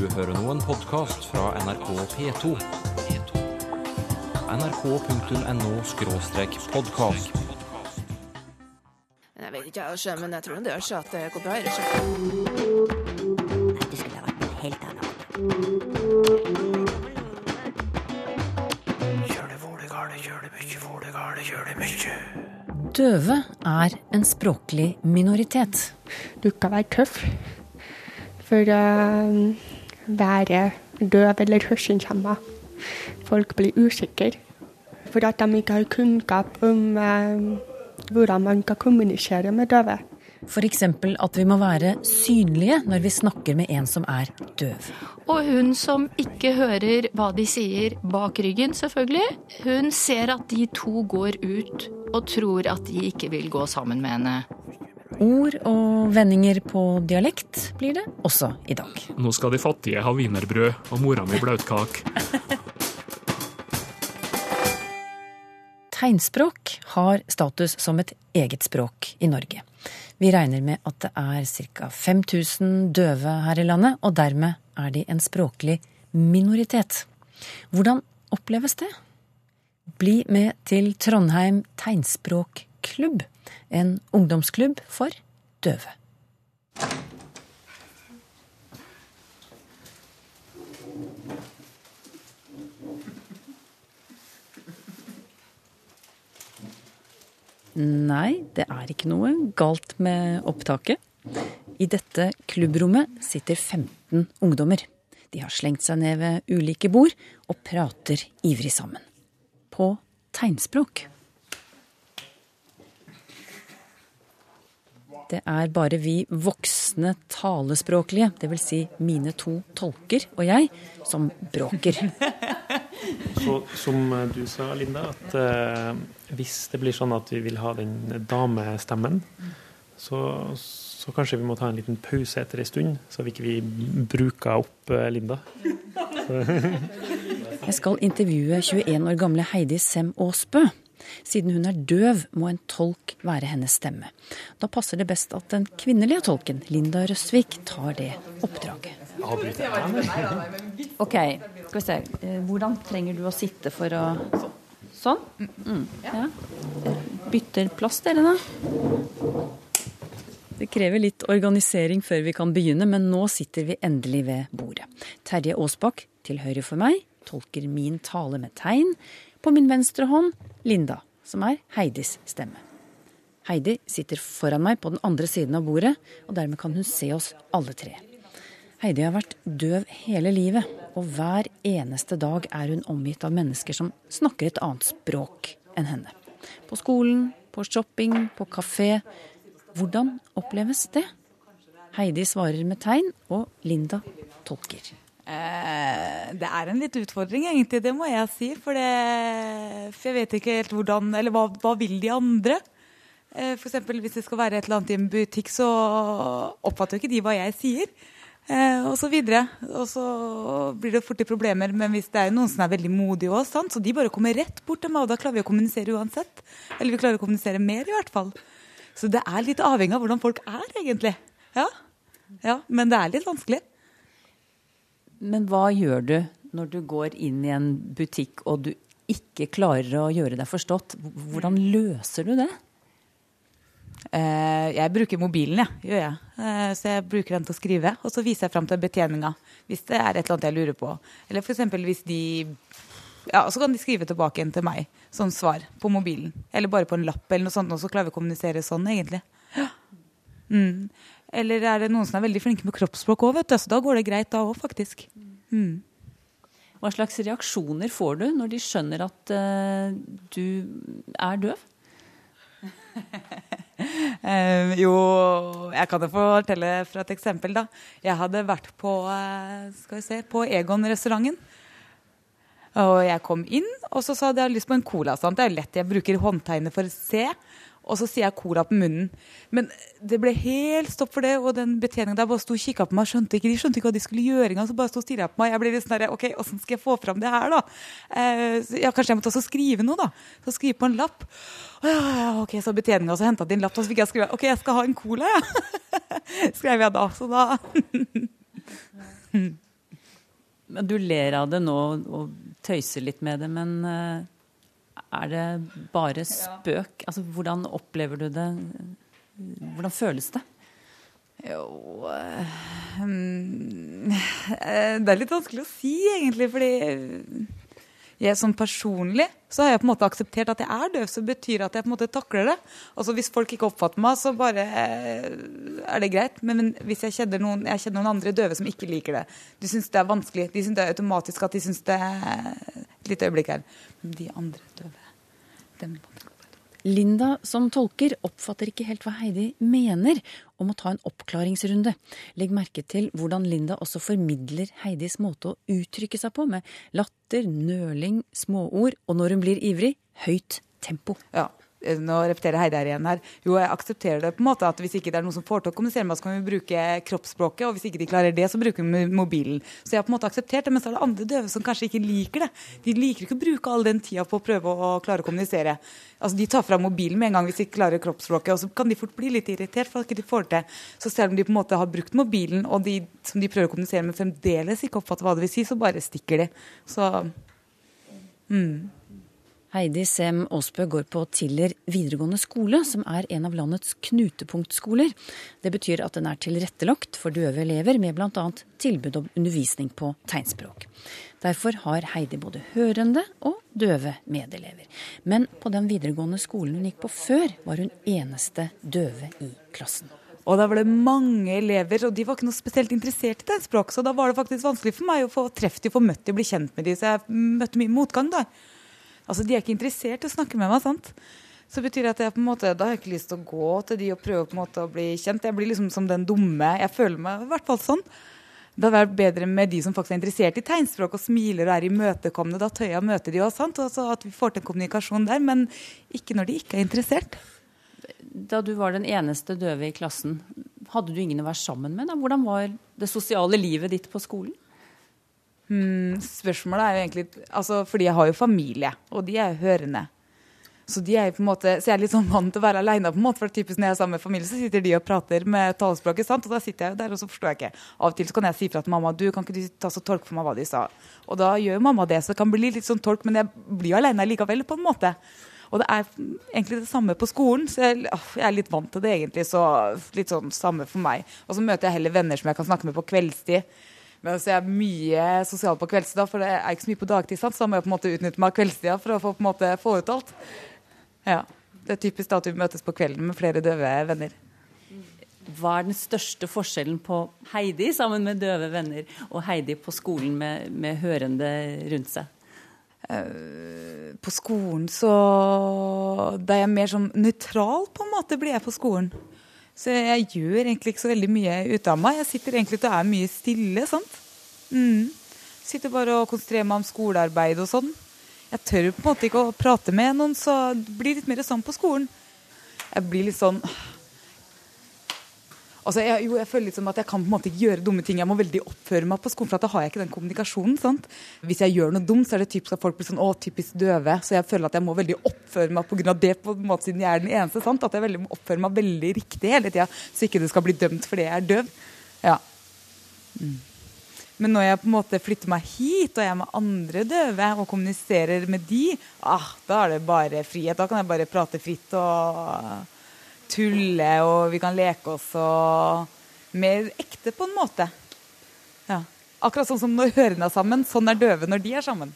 Du hører nå en podkast fra NRK P2. nrk.no-podkast. Jeg vet ikke, jeg, men jeg tror det gjør seg at det går bra. Nei, Det skulle ha vært noe helt annet. Døve er en språklig minoritet. Du kan være tøff for å være døv eller hørselshemma. Folk blir usikre for at de ikke har kunnskap om eh, hvordan man kan kommunisere med døve. F.eks. at vi må være synlige når vi snakker med en som er døv. Og hun som ikke hører hva de sier bak ryggen, selvfølgelig, hun ser at de to går ut og tror at de ikke vil gå sammen med henne. Ord og vendinger på dialekt blir det også i dag. Nå skal de fattige ha wienerbrød og mora mi blautkake. Tegnspråk har status som et eget språk i Norge. Vi regner med at det er ca. 5000 døve her i landet, og dermed er de en språklig minoritet. Hvordan oppleves det? Bli med til Trondheim tegnspråkklubb, en ungdomsklubb for døve. Nei, det er ikke noe galt med opptaket. I dette klubbrommet sitter 15 ungdommer. De har slengt seg ned ved ulike bord og prater ivrig sammen. På tegnspråk. Det er bare vi voksne talespråklige, dvs. Si mine to tolker og jeg, som bråker. Så, som du sa, Linda, at eh, hvis det blir sånn at vi vil ha den damestemmen, så, så kanskje vi må ta en liten pause etter en stund, så vi ikke vi bruker opp eh, Linda. Jeg skal intervjue 21 år gamle Heidi Sem Aasbø. Siden hun er døv, må en tolk være hennes stemme. Da passer det best at den kvinnelige tolken, Linda Røsvik, tar det oppdraget. Ok, skal vi se. Eh, Hvordan trenger du å sitte for å Sånn? Mm. Ja. Bytter plass, dere, da. Det krever litt organisering før vi kan begynne, men nå sitter vi endelig ved bordet. Terje Aasbakk til høyre for meg tolker min tale med tegn. På min venstre hånd Linda, som er Heidis stemme. Heidi sitter foran meg på den andre siden av bordet, og dermed kan hun se oss alle tre. Heidi har vært døv hele livet, og hver eneste dag er hun omgitt av mennesker som snakker et annet språk enn henne. På skolen, på shopping, på kafé. Hvordan oppleves det? Heidi svarer med tegn, og Linda tolker. Eh, det er en litt utfordring, egentlig, det må jeg si. For, det, for jeg vet ikke helt hvordan Eller hva, hva vil de andre? Eh, eksempel hvis det skal være et eller annet i en butikk, så oppfatter jo ikke de hva jeg sier. Eh, og så videre. Og så blir det fort i problemer. Men hvis det er noen som er veldig modige òg, så de bare kommer rett bort til meg, og da klarer vi å kommunisere uansett. Eller vi klarer å kommunisere mer, i hvert fall. Så det er litt avhengig av hvordan folk er, egentlig. Ja, ja Men det er litt vanskelig. Men hva gjør du når du går inn i en butikk og du ikke klarer å gjøre deg forstått? Hvordan løser du det? Eh, jeg bruker mobilen, ja, gjør jeg. Eh, så jeg bruker den til å skrive. Og så viser jeg fram til betjeninga hvis det er et eller annet jeg lurer på. Eller f.eks. hvis de Ja, så kan de skrive tilbake igjen til meg som svar på mobilen. Eller bare på en lapp eller noe sånt, og så klarer vi å kommunisere sånn, egentlig. Ja. Mm. Eller er det noen som er veldig flinke med kroppsspråk òg, vet du. Så da går det greit da òg, faktisk. Mm. Hva slags reaksjoner får du når de skjønner at uh, du er døv? Eh, jo, jeg kan jo fortelle fra et eksempel, da. Jeg hadde vært på, uh, skal vi se, på Egon-restauranten. Og jeg kom inn, og så sa jeg at jeg hadde lyst på en cola. Sant? Det er lett, jeg bruker håndtegnet for å se. Og så sier jeg cola på munnen. Men det ble helt stopp for det, og den betjeningen der bare sto og kikka på meg. Skjønte ikke, de skjønte ikke hva de skulle gjøre engang, så bare sto og stirra på meg. Jeg ble litt sånn OK, åssen skal jeg få fram det her, da? Eh, ja, kanskje jeg måtte også skrive noe, da. Så skrive på en lapp. Ja, ja, ok, Så betjeninga også henta din lapp, og så fikk jeg skrive OK, jeg skal ha en cola, jeg. Ja. Skrev jeg da. Så da Men Du ler av det nå og tøyser litt med det, men eh, er det bare spøk? Altså, hvordan opplever du det? Hvordan føles det? Jo um, Det er litt vanskelig å si, egentlig, fordi jeg som personlig så har jeg på en måte akseptert at jeg er døv, så betyr at jeg på en måte takler det. Altså Hvis folk ikke oppfatter meg, så bare eh, er det greit. Men, men hvis jeg kjenner, noen, jeg kjenner noen andre døve som ikke liker det, de syns det er vanskelig, de syns det er automatisk at de syns det er lite øyeblikk her. Men de andre døve, dem Linda som tolker oppfatter ikke helt hva Heidi mener om å ta en oppklaringsrunde. Legg merke til hvordan Linda også formidler Heidis måte å uttrykke seg på, med latter, nøling, småord og når hun blir ivrig, høyt tempo. Ja, nå repeterer Heidi her igjen her. Jo, jeg aksepterer det på en måte at hvis ikke det er noen som får til å kommunisere med oss, kan vi bruke kroppsspråket, og hvis ikke de klarer det, så bruker vi mobilen. Så jeg har på en måte akseptert det, men så er det andre døve som kanskje ikke liker det. De liker ikke å bruke all den tida på å prøve å klare å kommunisere. Altså, De tar fra mobilen med en gang hvis de ikke klarer kroppsspråket, og så kan de fort bli litt irritert for at de ikke får det til. Så selv om de på en måte har brukt mobilen, og de som de prøver å kommunisere med, fremdeles ikke oppfatter hva det vil si, så bare stikker de. Så mm. Heidi Sem Aasbø går på Tiller videregående skole, som er en av landets knutepunktskoler. Det betyr at den er tilrettelagt for døve elever, med bl.a. tilbud om undervisning på tegnspråk. Derfor har Heidi både hørende og døve medelever. Men på den videregående skolen hun gikk på før, var hun eneste døve i klassen. Og da var det mange elever, og de var ikke noe spesielt interessert i tegnspråk. Så da var det faktisk vanskelig for meg å få treff de, få møtt de, bli kjent med de, så jeg møtte mye motgang da. Altså, De er ikke interessert i å snakke med meg. sant? Så betyr det at jeg på en måte, da har jeg ikke lyst til å gå til de og prøve på en måte å bli kjent. Jeg blir liksom som den dumme. Jeg føler meg i hvert fall sånn. Det hadde vært bedre med de som faktisk er interessert i tegnspråk og smiler og er imøtekommende. Da tør jeg å møte de også, sant? Altså at vi får til en kommunikasjon der. Men ikke når de ikke er interessert. Da du var den eneste døve i klassen, hadde du ingen å være sammen med? Da? Hvordan var det sosiale livet ditt på skolen? Hmm, spørsmålet er jo egentlig altså, Fordi jeg har jo familie, og de er jo hørende. Så, de er på en måte, så jeg er litt sånn vant til å være aleine. For typisk når jeg er sammen med familie, så sitter de og prater med talespråket. sant? Og da sitter jeg jo der, og så forstår jeg ikke. Av og til så kan jeg si fra til mamma du, kan ikke du ta så tolk for meg hva de sa. Og da gjør mamma det, så det kan bli litt sånn tolk, men jeg blir jo aleine likevel, på en måte. Og det er egentlig det samme på skolen, så jeg, jeg, er litt vant til det egentlig. Så litt sånn samme for meg. Og så møter jeg heller venner som jeg kan snakke med på kveldstid. Men så er jeg mye sosial på kveldstida, for det er ikke så mye på dagtid. Så da må jeg på en måte utnytte meg av kveldstida for å få, på en måte, få ut alt. Ja. Det er typisk da at vi møtes på kvelden med flere døve venner. Hva er den største forskjellen på Heidi sammen med døve venner og Heidi på skolen med, med hørende rundt seg? Uh, på skolen så Da er jeg mer sånn nøytral, på en måte, blir jeg på skolen. Så jeg gjør egentlig ikke så veldig mye ut av meg. Jeg sitter egentlig og er mye stille. sant? Mm. Sitter bare og konsentrerer meg om skolearbeid og sånn. Jeg tør på en måte ikke å prate med noen, så det blir litt mer sånn på skolen. Jeg blir litt sånn Altså, jeg, jo, jeg føler litt som at jeg kan på en måte ikke gjøre dumme ting. Jeg må veldig oppføre meg på skolen, for da har jeg ikke den kommunikasjonen. sant? Hvis jeg gjør noe dumt, så er det typisk at folk blir sånn å, typisk døve. Så jeg føler at jeg må veldig oppføre meg pga. det, på en måte siden jeg er den eneste. sant? At jeg veldig må oppføre meg veldig riktig hele tida, så ikke det skal bli dømt fordi jeg er døv. Ja. Mm. Men når jeg på en måte flytter meg hit, og jeg er med andre døve og kommuniserer med de, ah, da er det bare frihet. Da kan jeg bare prate fritt og tulle, og vi kan leke oss og mer ekte på en måte. Ja. Akkurat sånn som når hørene er sammen, sånn er døve når de er sammen.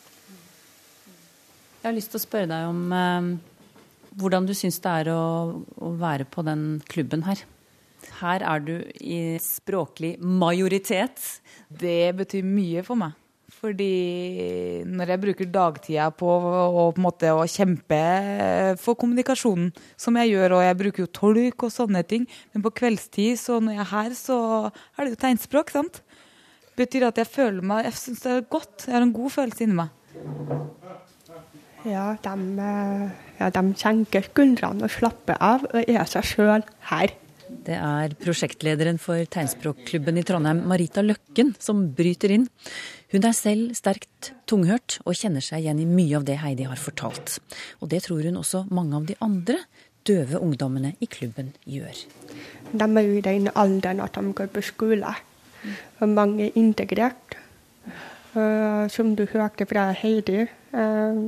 Jeg har lyst til å spørre deg om eh, hvordan du syns det er å, å, være på den klubben her. Her er du i språklig majoritet. Det betyr mye for meg. Fordi når jeg bruker dagtida på å, på måte, å kjempe for kommunikasjonen, som jeg gjør, og jeg bruker jo tolk og sånne ting, men på kveldstid, så når jeg er her, så er det jo tegnspråk, sant? Betyr at jeg føler meg Jeg syns det er godt. Jeg har en god følelse inni meg. Ja, de, ja, de senker skuldrene og slapper av og er seg sjøl her. Det er prosjektlederen for tegnspråkklubben i Trondheim, Marita Løkken, som bryter inn. Hun er selv sterkt tunghørt og kjenner seg igjen i mye av det Heidi har fortalt. Og det tror hun også mange av de andre døve ungdommene i klubben gjør. De er jo i den alderen at de går på skole. Og mange er integrert. Som du hørte fra Heidi, eh,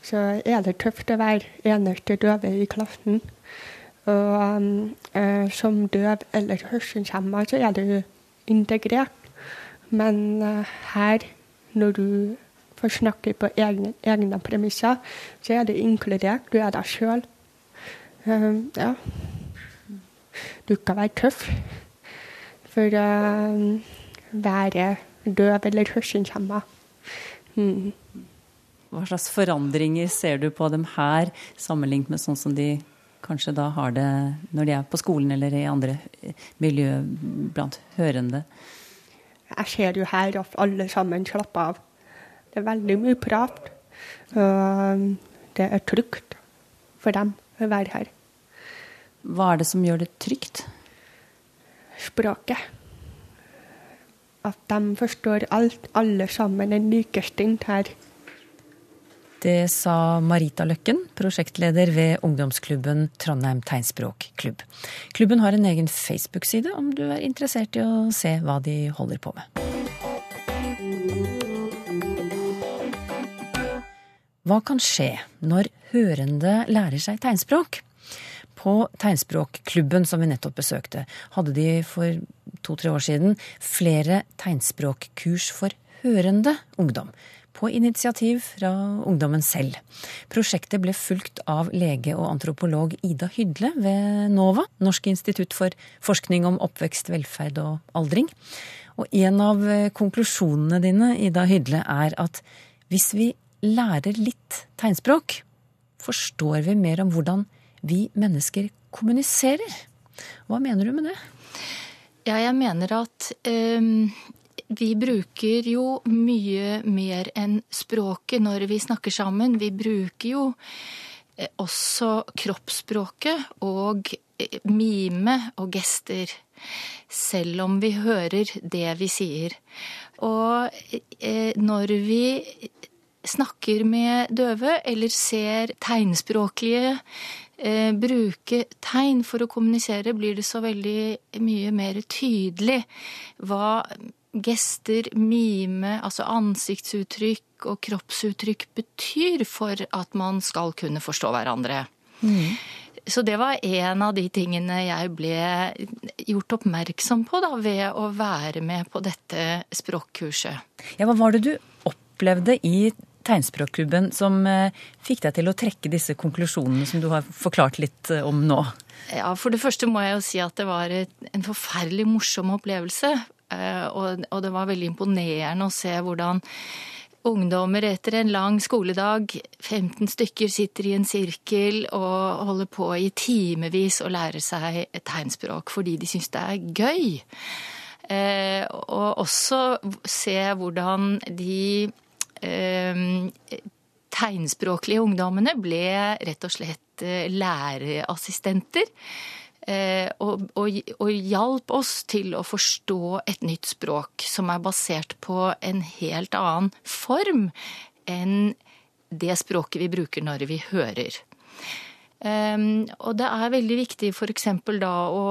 så er det tøft å være eneste døve i klassen. Og eh, som døv eller hørselshemma så er du integrert. Men uh, her, når du får snakke på egne, egne premisser, så er du inkludert. Du er deg sjøl. ja. Du kan være tøff for å være døv eller hørselshemma. Mm. Hva slags forandringer ser du på dem her, sammenlignet med sånn som de kanskje da har det når de er på skolen eller i andre miljø blant hørende? Jeg ser jo her at alle sammen slapper av. Det er veldig mye prat. Og det er trygt for dem å være her. Hva er det som gjør det trygt? Språket. At de forstår alt, alle sammen, er likestilt her. Det sa Marita Løkken, prosjektleder ved ungdomsklubben Trondheim tegnspråkklubb. Klubben har en egen Facebook-side om du er interessert i å se hva de holder på med. Hva kan skje når hørende lærer seg tegnspråk? På tegnspråkklubben som vi nettopp besøkte, hadde de for to-tre år siden flere tegnspråkkurs for hørende ungdom på initiativ fra ungdommen selv. Prosjektet ble fulgt av lege og antropolog Ida Hydle ved NOVA, Norsk institutt for forskning om oppvekst, velferd og aldring. Og en av konklusjonene dine, Ida Hydle, er at hvis vi lærer litt tegnspråk, forstår vi mer om hvordan vi mennesker kommuniserer. Hva mener du med det? Ja, jeg mener at um vi bruker jo mye mer enn språket når vi snakker sammen. Vi bruker jo eh, også kroppsspråket og eh, mime og gester. Selv om vi hører det vi sier. Og eh, når vi snakker med døve eller ser tegnspråklige bruke tegn for å kommunisere, blir det så veldig mye mer tydelig hva gester, mime, altså ansiktsuttrykk og kroppsuttrykk betyr for at man skal kunne forstå hverandre. Mm. Så det var en av de tingene jeg ble gjort oppmerksom på da, ved å være med på dette språkkurset. Ja, hva var det du opplevde i tegnspråkklubben som eh, fikk deg til å trekke disse konklusjonene som du har forklart litt eh, om nå? Ja, For det første må jeg jo si at det var en forferdelig morsom opplevelse. Eh, og, og det var veldig imponerende å se hvordan ungdommer etter en lang skoledag, 15 stykker, sitter i en sirkel og holder på i timevis å lære seg tegnspråk fordi de syns det er gøy. Eh, og også se hvordan de eh, tegnspråklige ungdommene ble rett og slett eh, læreassistenter. Eh, og, og, og, hjalp oss til å forstå et nytt språk som er basert på en helt annen form enn det språket vi bruker når vi hører. Um, og det er veldig viktig f.eks. da å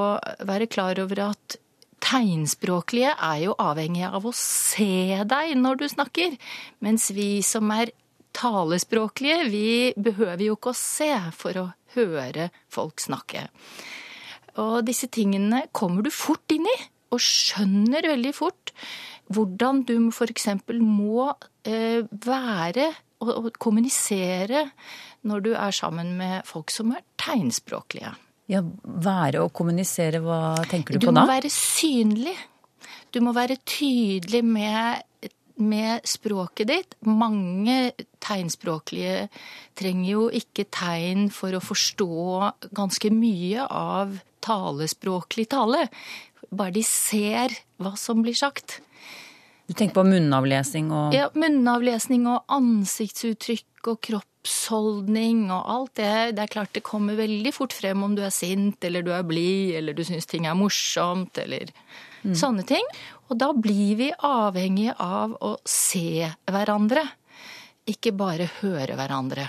være klar over at tegnspråklige er jo avhengig av å se deg når du snakker, mens vi som er talespråklige, vi behøver jo ikke å se for å høre folk snakke. Og disse tingene kommer du fort inn i, og skjønner veldig fort hvordan du f.eks. må eh, være og kommunisere når du er sammen med folk som er tegnspråklige. Ja, Være og kommunisere, hva tenker du, du på da? Du må være synlig. Du må være tydelig med, med språket ditt. Mange tegnspråklige trenger jo ikke tegn for å forstå ganske mye av talespråklig tale. Bare de ser hva som blir sagt. Du tenker på munnavlesning og Ja, munnavlesning og ansiktsuttrykk og kroppsholdning og alt det. Det er klart det kommer veldig fort frem om du er sint eller du er blid eller du syns ting er morsomt eller mm. sånne ting. Og da blir vi avhengige av å se hverandre, ikke bare høre hverandre.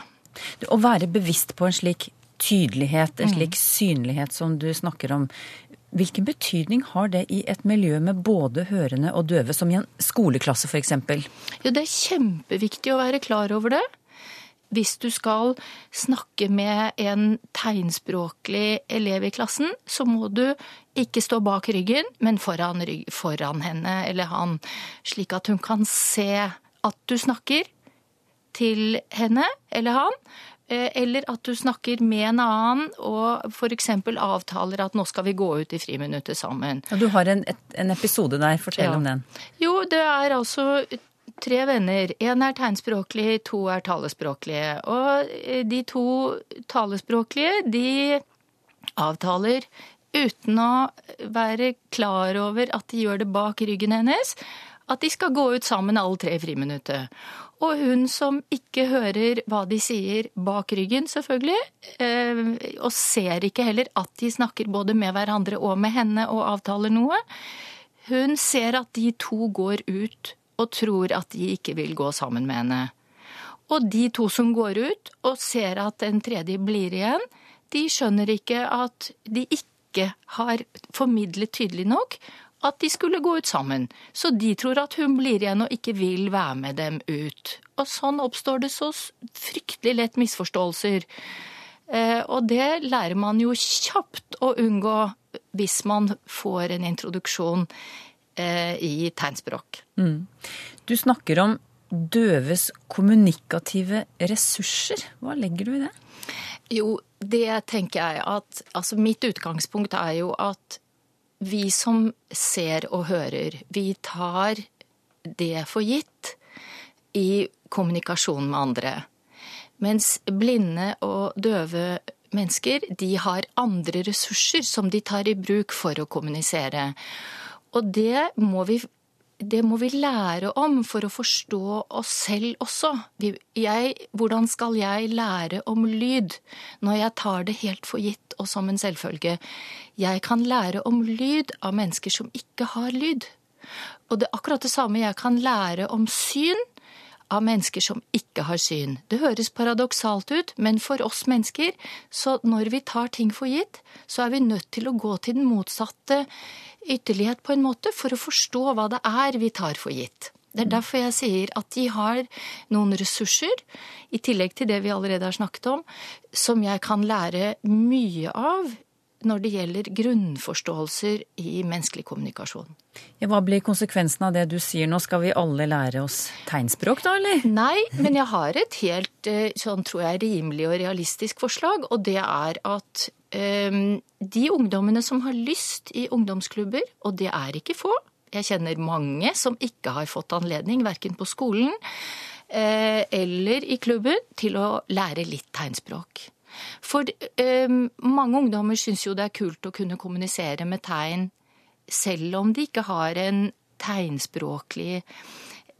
Å være bevisst på en slik tydelighet, en mm. slik synlighet som du snakker om. Hvilken betydning har det i et miljø med både hørende og døve, som i en skoleklasse f.eks.? Jo, det er kjempeviktig å være klar over det. Hvis du skal snakke med en tegnspråklig elev i klassen, så må du ikke stå bak ryggen, men foran, rygg, foran henne eller han, slik at hun kan se at du snakker til henne eller han, eller at du snakker med en annen og f.eks. avtaler at nå skal vi gå ut i friminuttet sammen. Og du har en, et, en episode der. Fortell Ja. om den. Jo, det er altså tre venner. Én er tegnspråklig, to er talespråklige. Og eh, de to talespråklige, de avtaler uten å være klar over at de gjør det bak ryggen hennes, at de skal gå ut sammen alle tre i friminuttet. Og hun som ikke hører hva de sier bak ryggen, selvfølgelig, eh, og ser ikke heller at de snakker både med hverandre og med henne og avtaler noe, hun ser at de to går ut og tror at de ikke vil gå sammen med henne. Og de to som går ut og ser at en tredje blir igjen, de skjønner ikke at de ikke har formidlet tydelig nok at de skulle gå ut sammen. Så de tror at hun blir igjen og ikke vil være med dem ut. Og sånn oppstår det så fryktelig lett misforståelser. Eh, Og det lærer man jo kjapt å unngå hvis man får en introduksjon eh, i tegnspråk. Du snakker om døves kommunikative ressurser. Hva legger du i det? Jo, det tenker jeg at Altså, mitt utgangspunkt er jo at vi som ser og hører, vi tar det for gitt i kommunikasjon med andre. Mens blinde og døve mennesker, de har andre ressurser som de tar i bruk for å kommunisere. Og det må vi, det må vi lære om for å forstå oss selv også. Jeg, hvordan skal jeg lære om lyd når jeg tar det helt for gitt og som en selvfølge? Jeg kan lære om lyd av mennesker som ikke har lyd. Og det er akkurat det samme jeg kan lære om syn av mennesker som ikke har syn. Det høres paradoksalt ut, men for oss mennesker, så når vi tar ting for gitt, så er vi nødt til å gå til den motsatte ytterlighet på en måte for å forstå hva det er vi tar for gitt. Det er derfor jeg sier at de har noen ressurser, i tillegg til det vi allerede har snakket om, som jeg kan lære mye av når det gjelder grunnforståelser i menneskelig kommunikasjon. Ja, hva blir konsekvensen av det du sier nå? Skal vi alle lære oss tegnspråk da, eller? Nei, men jeg har et helt eh, sånn tror jeg rimelig og realistisk forslag, og det er at um, de ungdommene som har lyst i ungdomsklubber, og det er ikke få, jeg kjenner mange som ikke har fått anledning, verken på skolen eh, eller i klubben, til å lære litt tegnspråk. For eh, mange ungdommer syns jo det er kult å kunne kommunisere med tegn, selv om de ikke har en tegnspråklig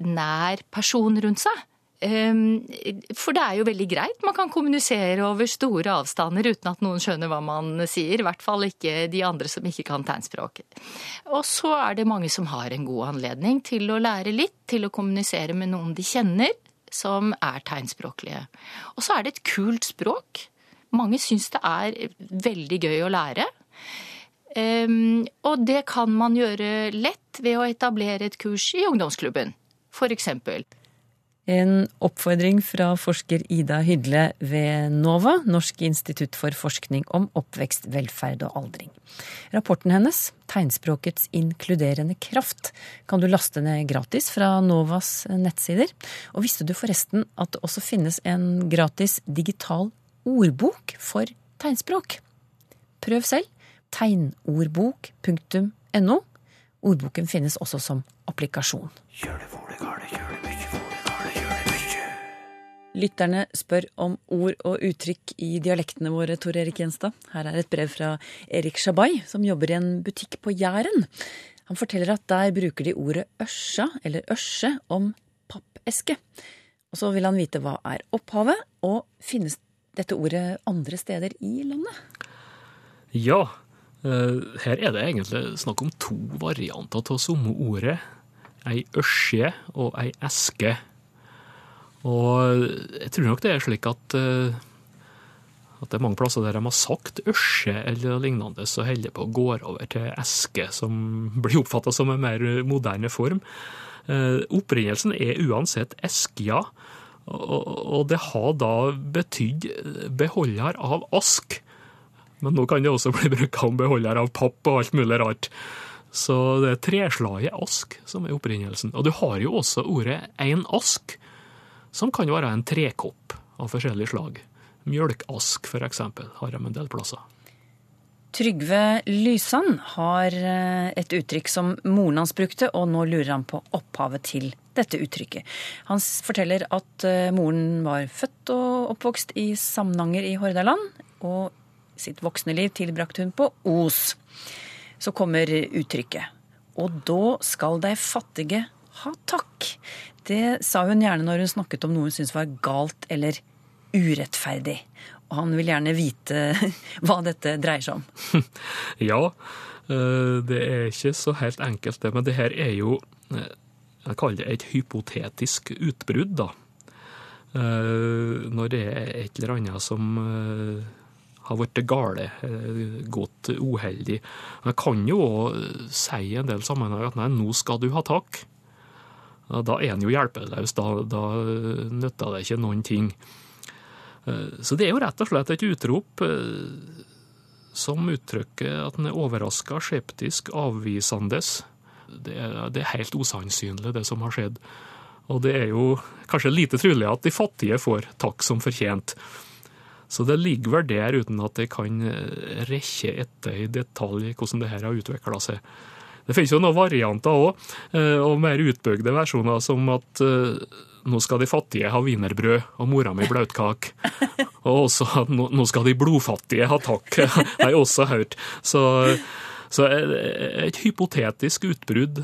nær person rundt seg. For det er jo veldig greit. Man kan kommunisere over store avstander uten at noen skjønner hva man sier. I hvert fall ikke de andre som ikke kan tegnspråk. Og så er det mange som har en god anledning til å lære litt, til å kommunisere med noen de kjenner, som er tegnspråklige. Og så er det et kult språk. Mange syns det er veldig gøy å lære. Ehm, og det kan man gjøre lett ved å etablere et kurs i ungdomsklubben, eksempel. En oppfordring fra forsker Ida Hydle ved NOVA, Norsk institutt for forskning om oppvekst, velferd og aldring. Rapporten hennes, 'Tegnspråkets inkluderende kraft', kan du laste ned gratis fra NOVAs nettsider. Og visste du forresten at det også finnes en gratis digital ordbok for tegnspråk? Prøv selv. Tegnordbok.no. Ordboken finnes også som applikasjon. Lytterne spør om ord og uttrykk i dialektene våre, Tor Erik Gjenstad. Her er et brev fra Erik Shabai, som jobber i en butikk på Jæren. Han forteller at der bruker de ordet ørsa, eller ørse, om pappeske. Og så vil han vite hva er opphavet, og finnes dette ordet andre steder i landet? Ja, eh, her er det egentlig snakk om to varianter av samme ordet. Ei ørskje og ei eske. Og jeg tror nok det er slik at, eh, At det er mange plasser der de har sagt ørse eller lignende, så holder på å gå over til eske, som blir oppfatta som en mer moderne form. Eh, opprinnelsen er uansett eskja, og, det har da betydd beholder av ask. Men nå kan det også bli brukt om beholder av papp og alt mulig rart. Så det er treslaget ask som er opprinnelsen. Og du har jo også ordet ein ask, som kan være en trekopp av forskjellig slag. Mjølkask, eksempel, har de en del plasser. Trygve Lysand har eh, et uttrykk som moren hans brukte, og nå lurer han på opphavet til dette uttrykket. Han forteller at eh, moren var født og oppvokst i Samnanger i Hordaland, og sitt voksne liv tilbrakte hun på Os. Så kommer uttrykket. Og da skal de fattige ha takk. Det sa hun gjerne når hun snakket om noe hun syntes var galt eller urettferdig. Og han vil gjerne vite hva dette dreier seg om. Ja, eh, det er ikke så helt enkelt det, men det her er jo eh, jeg kaller det et hypotetisk utbrudd, da. Eh, Når det er et eller annet som har blitt gale, gått uheldig. Jeg kan jo òg si i en del sammenhenger at nei, nå skal du ha takk. Da er en jo hjelpeløs, da, da nytter det ikke noen ting. Så det er jo rett og slett et utrop som uttrykker at en er overraska, skeptisk, avvisende. Det er, det er helt usannsynlig, det som har skjedd. Og det er jo kanskje lite trolig at de fattige får takk som fortjent. Så det ligger vel der, uten at jeg kan rekke etter i detalj hvordan det her har utvikla seg. Det finnes jo noen varianter òg, og mer utbygde versjoner, som at nå skal de fattige ha wienerbrød og mora mi blautkake. Og også at nå skal de blodfattige ha takk, har jeg også hørt. Så, så et hypotetisk utbrudd,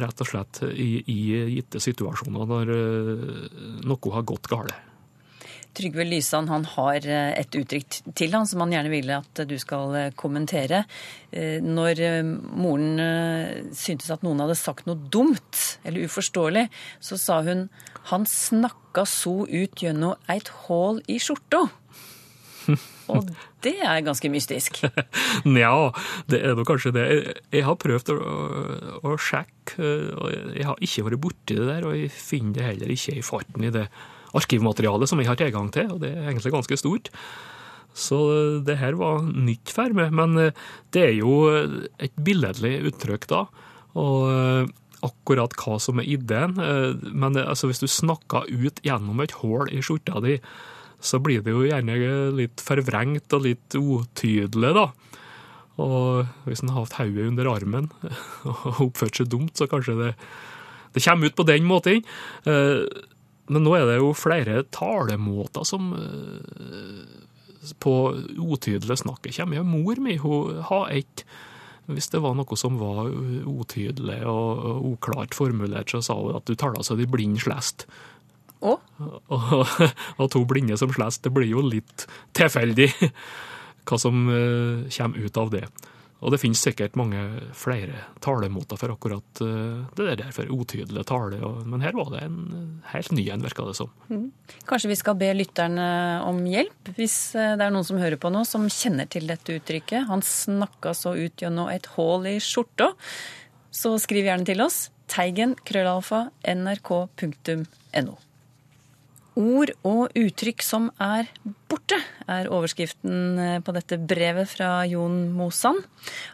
rett og slett, i, i gitte situasjoner når noe har gått galt. Trygve Lysand han har et uttrykk til han som han gjerne ville at du skal kommentere. Når moren syntes at noen hadde sagt noe dumt eller uforståelig, så sa hun han snakka så ut gjennom eit hull i skjorta. Og det er ganske mystisk. Nja, det er nå kanskje det. Jeg har prøvd å, å, sjekke, og jeg har ikke vært borti det der. Og jeg finner det heller ikke i farten i det arkivmaterialet som jeg har tilgang til, og det er egentlig ganske stort. Så det her var nytt for meg. Men det er jo et billedlig uttrykk, da. Og akkurat hva som er ideen. Men altså, hvis du snakker ut gjennom et hull i skjorta di, så blir det jo gjerne litt forvrengt og litt utydelig, da. Og hvis en har hatt hodet under armen og oppført seg dumt, så kanskje det, det kommer ut på den måten. Men nå er det jo flere talemåter som på utydelig snakk. kommer jo mor mi, hun har et hvis det var noe som var utydelig og uklart formulert, så sa hun at du taler så de blind slest. Og? Og, og to blinde som slest. Det blir jo litt tilfeldig hva som kommer ut av det. Og det finnes sikkert mange flere talemåter for akkurat det der for utydelig tale, men her var det en helt ny en, virka det som. Mm. Kanskje vi skal be lytterne om hjelp, hvis det er noen som hører på nå, som kjenner til dette uttrykket. Han snakka så ut gjennom et hull i skjorta. Så skriv gjerne til oss. Teigen krøllalfa nrk.no. Ord og uttrykk som er borte, er overskriften på dette brevet fra Jon Mosan.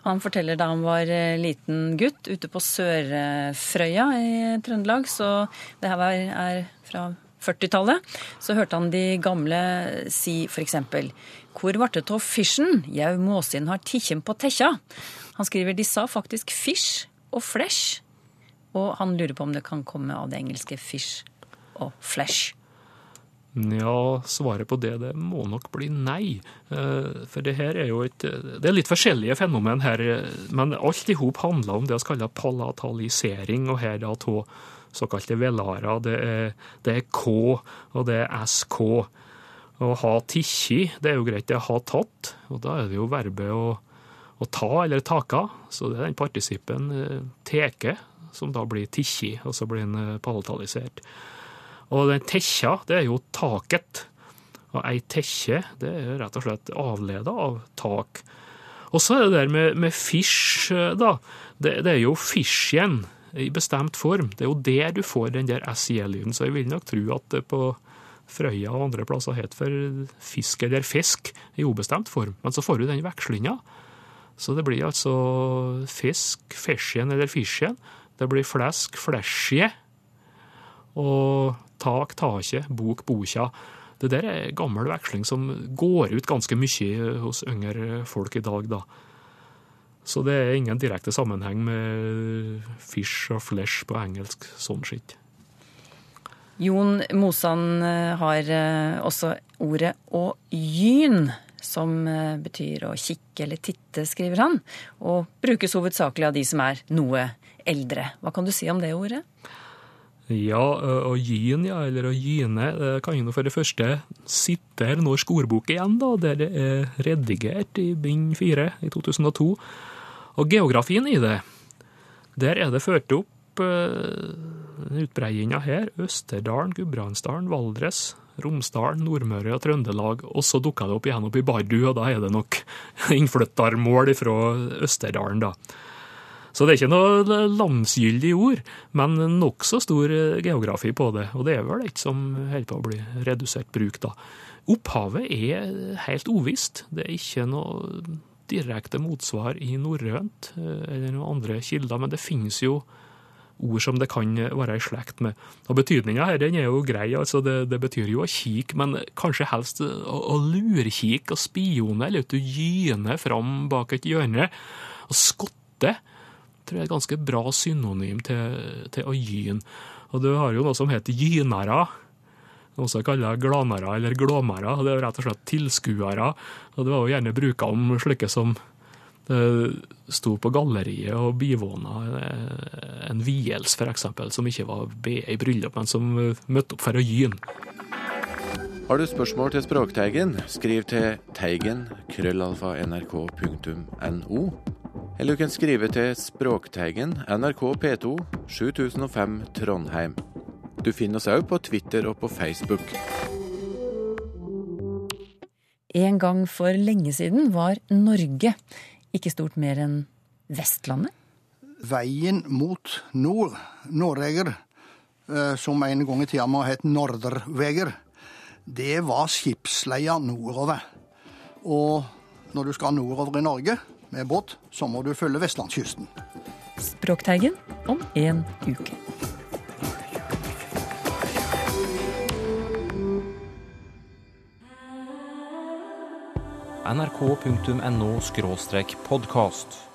Han forteller da han var liten gutt ute på Sørfrøya i Trøndelag, så det her er fra 40-tallet. Så hørte han de gamle si f.eks.: Hvor vart det av fisjen? Jau, måsin har tikkjem på tekkja. Han skriver de sa faktisk fish og flesh, og han lurer på om det kan komme av det engelske fish og flesh. Ja, svaret på det, det må nok bli nei. For det her er jo et Det er litt forskjellige fenomen her, men alt i hop handler om det vi kaller palatalisering, og her da av såkalte velarer. Det er, det er K, og det er SK. Å ha tikki, det er jo greit, det er ha tatt, og da er det jo verbet å, å ta eller taka, så det er den partisippen teke, som da blir tikki, og så blir den palatalisert. Og den tekkja, det er jo taket. Og ei tekkje, det er rett og slett avleda av tak. Og så er det der med, med fish, da. Det, det er jo fisjen i bestemt form. Det er jo der du får den der SIL-lyden. Så jeg vil nok tro at det på Frøya og andre plasser het for fisk eller fisk i ubestemt form. Men så får du den vekslinga. Så det blir altså fisk, fisjen eller fisjen. Det blir flesk, flesje. Og tak, taket, bok, boka. Det der er gammel veksling som går ut ganske mye hos yngre folk i dag, da. Så det er ingen direkte sammenheng med fish og flesh på engelsk sånn skitt. Jon Mosan eh, har eh, også ordet å gyn, som eh, betyr å kikke eller titte, skriver han, og brukes hovedsakelig av de som er noe eldre. Hva kan du si om det ordet? Ja, å gyn, ja, eller å gyne, det kan jo for det første sitte her norsk ordbok igjen, da, der det er redigert i bind fire i 2002. Og geografien i det, der er det ført opp eh, utbreiinga her. Østerdalen, Gudbrandsdalen, Valdres, Romsdalen, Nordmøre og Trøndelag. Og så dukka det opp igjen opp i Bardu, og da er det nok innflyttermål fra Østerdalen, da. Så det er ikke noe landsgyldig ord, men nokså stor geografi på det. Og det er vel et som holder på å bli redusert bruk, da. Opphavet er helt uvisst. Det er ikke noe direkte motsvar i norrønt eller noen andre kilder, men det finnes jo ord som det kan være i slekt med. Og Betydninga her den er jo grei, altså det, det, betyr jo å kikke, men kanskje helst å, å lurkikke og spione, eller at du gyner fram bak et hjørne. Og skotte tror jeg er et ganske bra synonym til, til å gyne. Og du har jo noe som heter gynere. Også kalt glanere eller glåmere. Det er rett og slett tilskuere. Og det var jo gjerne bruka om slike som det sto på galleriet og bivåna en vielse, f.eks., som ikke var i bryllup, men som møtte opp for å gyne. Har du spørsmål til Språkteigen, skriv til teigen krøllalfa nrk.no. Eller du kan skrive til Språkteigen, NRK P2, 7005 Trondheim. Du finner oss òg på Twitter og på Facebook. En gang for lenge siden var Norge ikke stort mer enn Vestlandet? Veien mot nord, Norreger, som en gang i tida må ha hett Norderveger, det var skipsleia nordover. Og når du skal nordover i Norge med båt, så må du følge vestlandskysten. Språkteigen om en uke. nrk.no podkast.